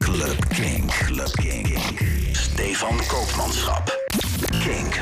Club Kink. Club Kink. Stefan Koopmanschap. Kink.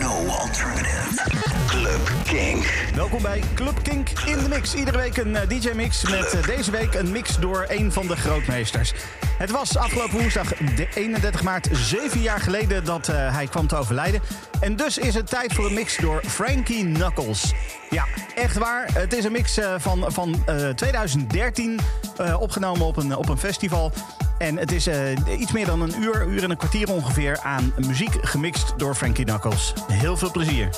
No alternative. Club Kink. Welkom bij Club Kink in de Mix. Iedere week een eh, DJ-mix met eh, deze week een mix door een van de grootmeesters. Het was afgelopen woensdag de 31 maart, zeven jaar geleden dat eh, hij kwam te overlijden. En dus is het tijd voor een mix door Frankie Knuckles. Ja, echt waar. Het is een mix van, van eh, 2013, eh, opgenomen op een, op een festival. En het is eh, iets meer dan een uur, uur en een kwartier ongeveer aan muziek gemixt door Frankie Knuckles. Heel veel plezier.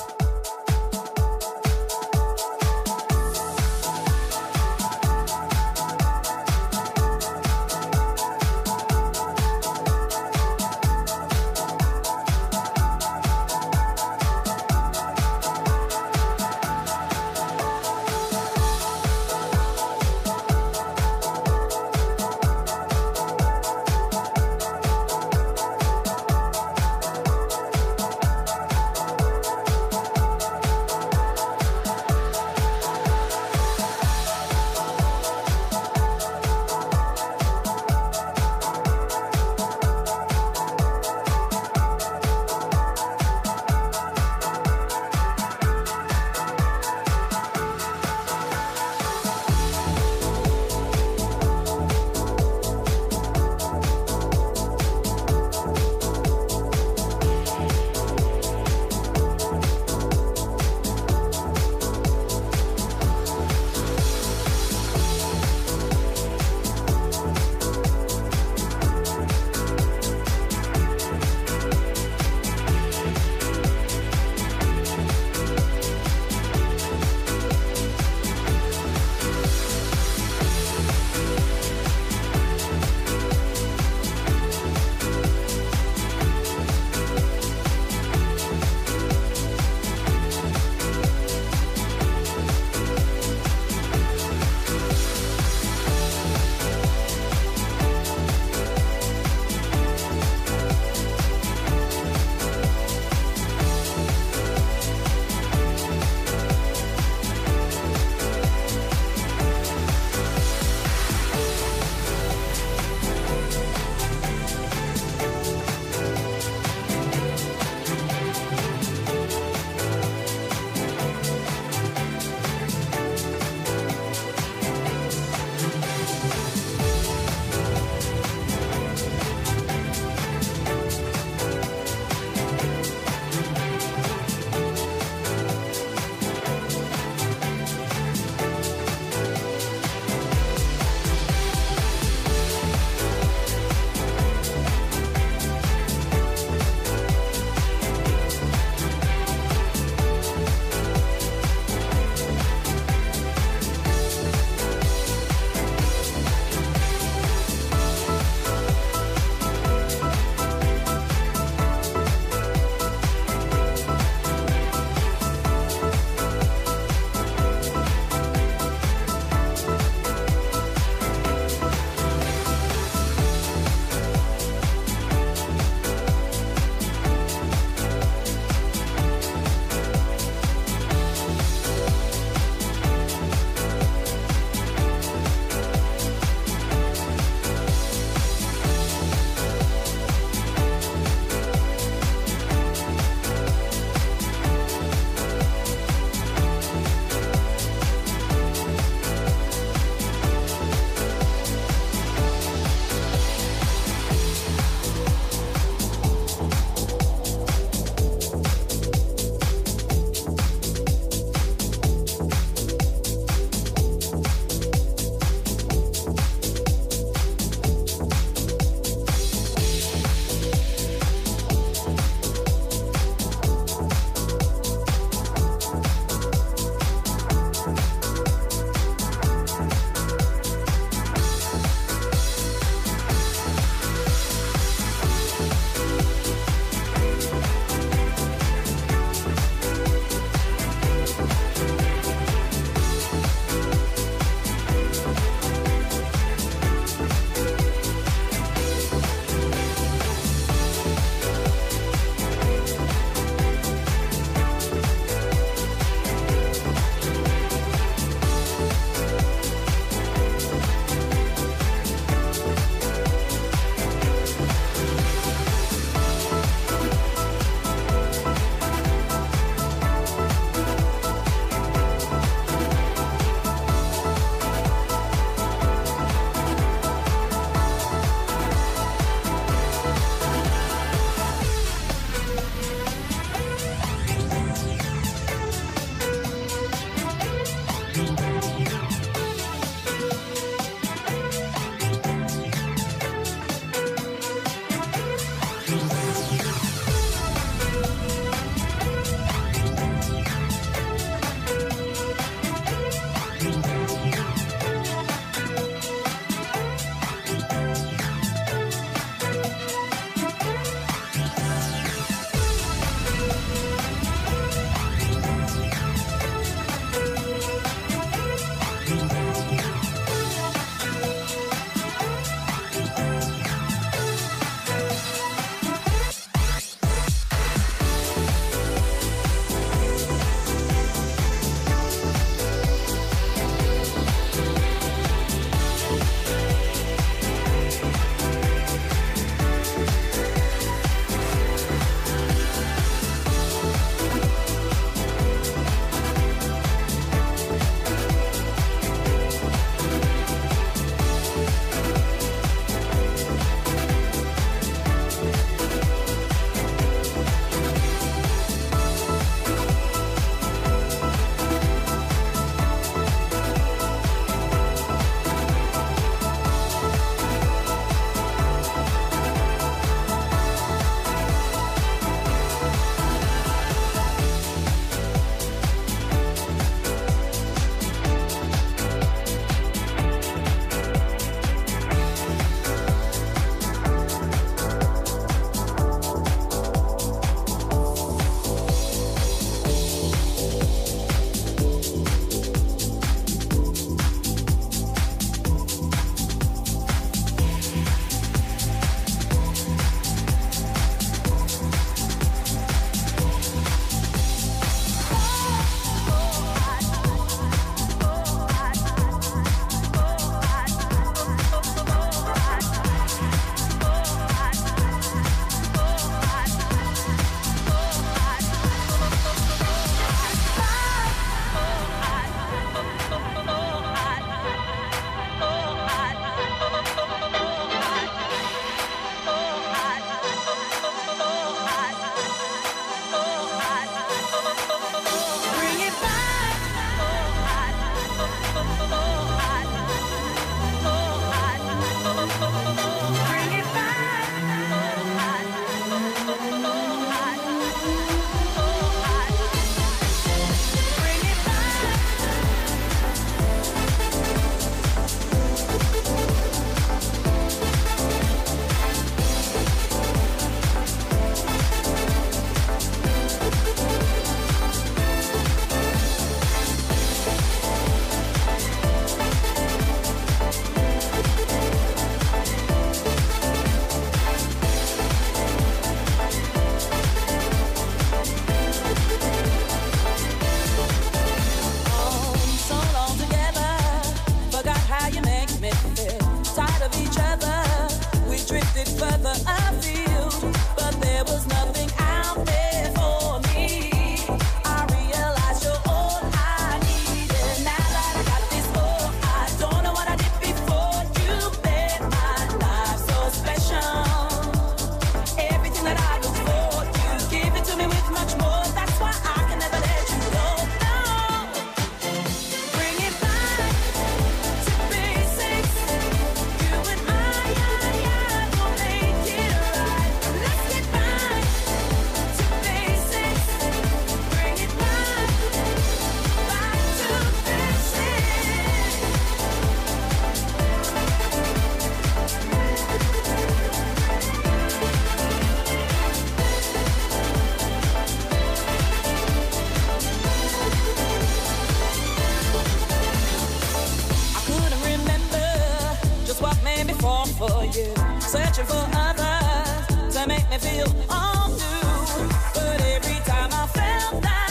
Feel all new. But every time I felt that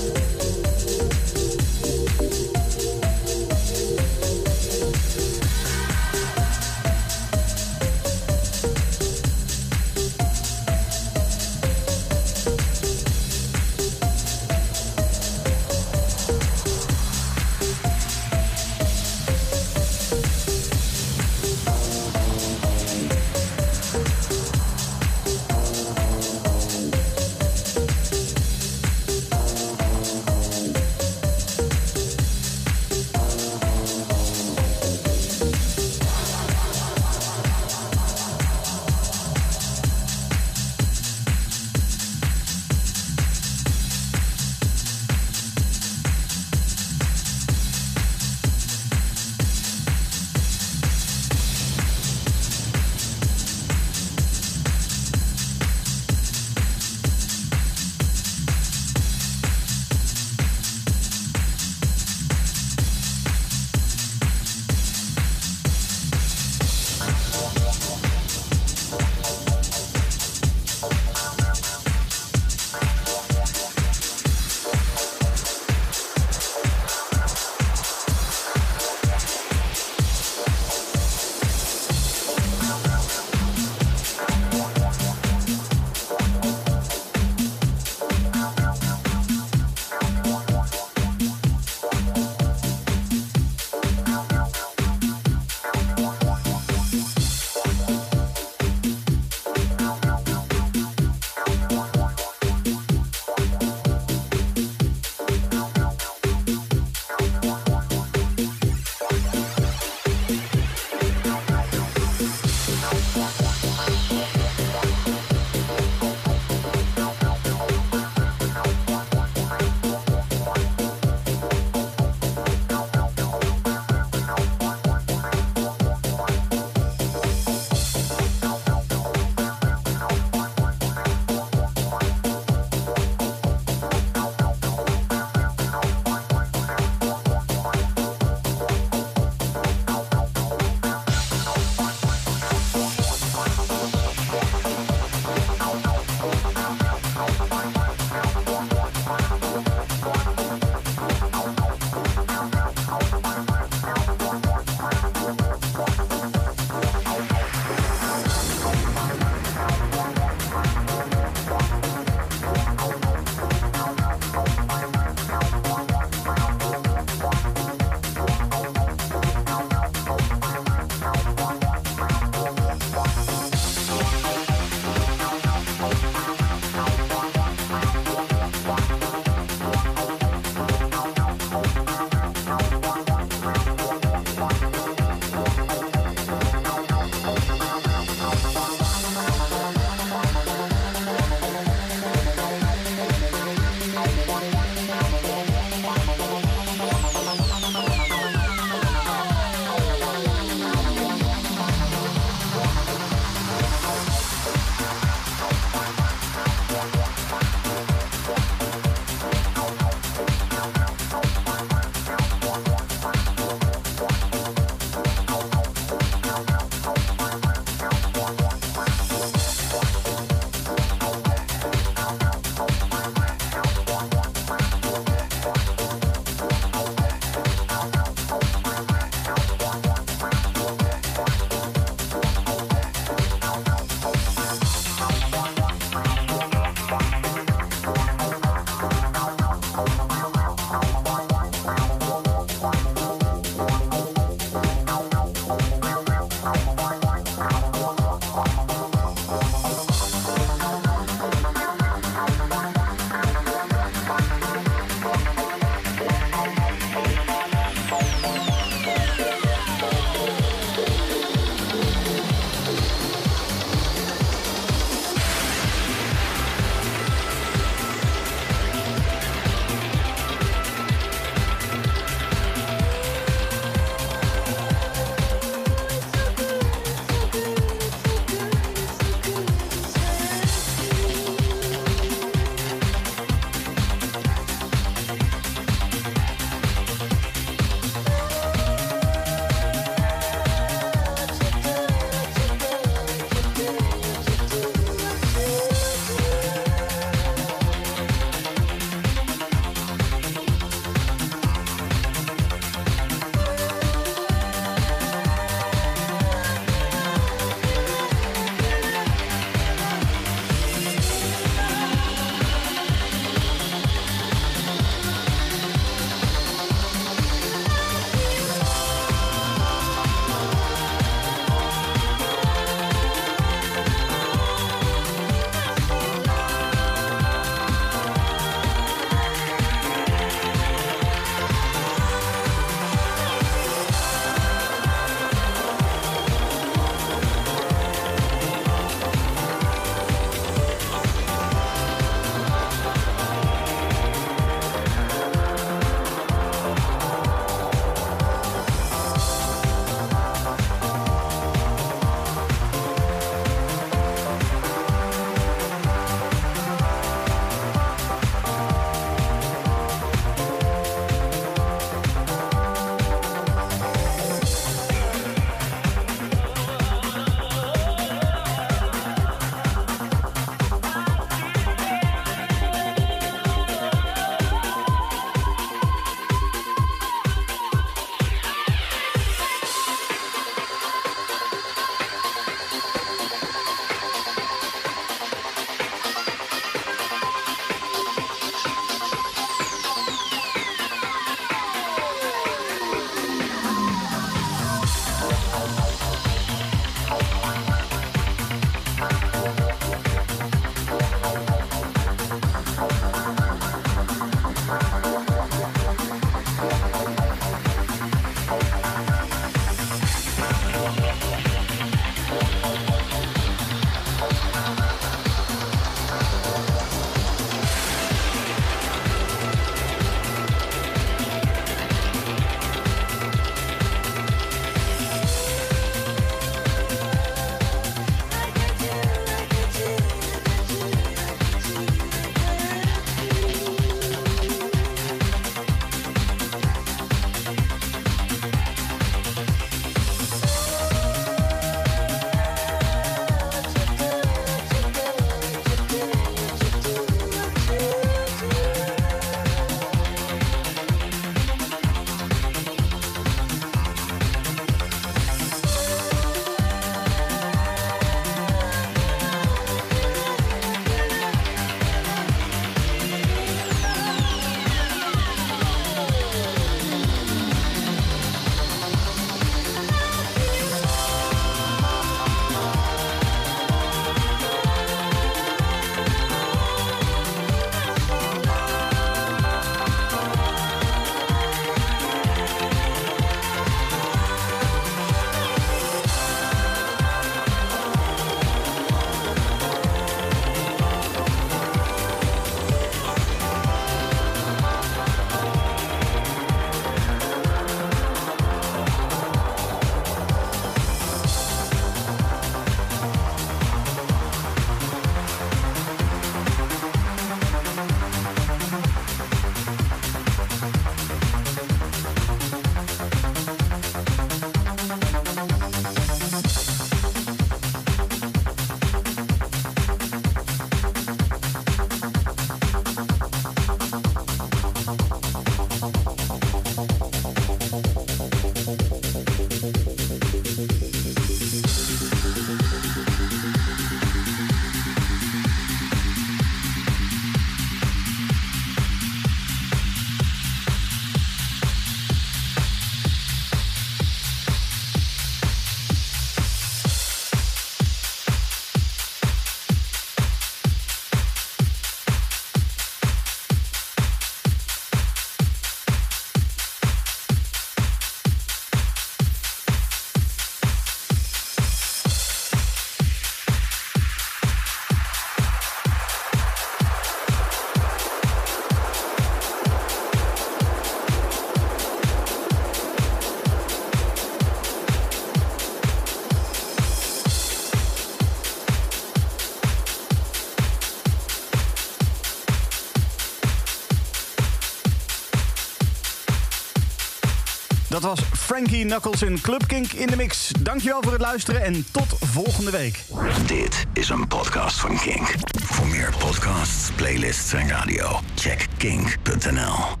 Dat was Frankie Knuckles in Club Kink in de mix. Dankjewel voor het luisteren en tot volgende week. Dit is een podcast van Kink. Voor meer podcasts, playlists en radio, check kink.nl.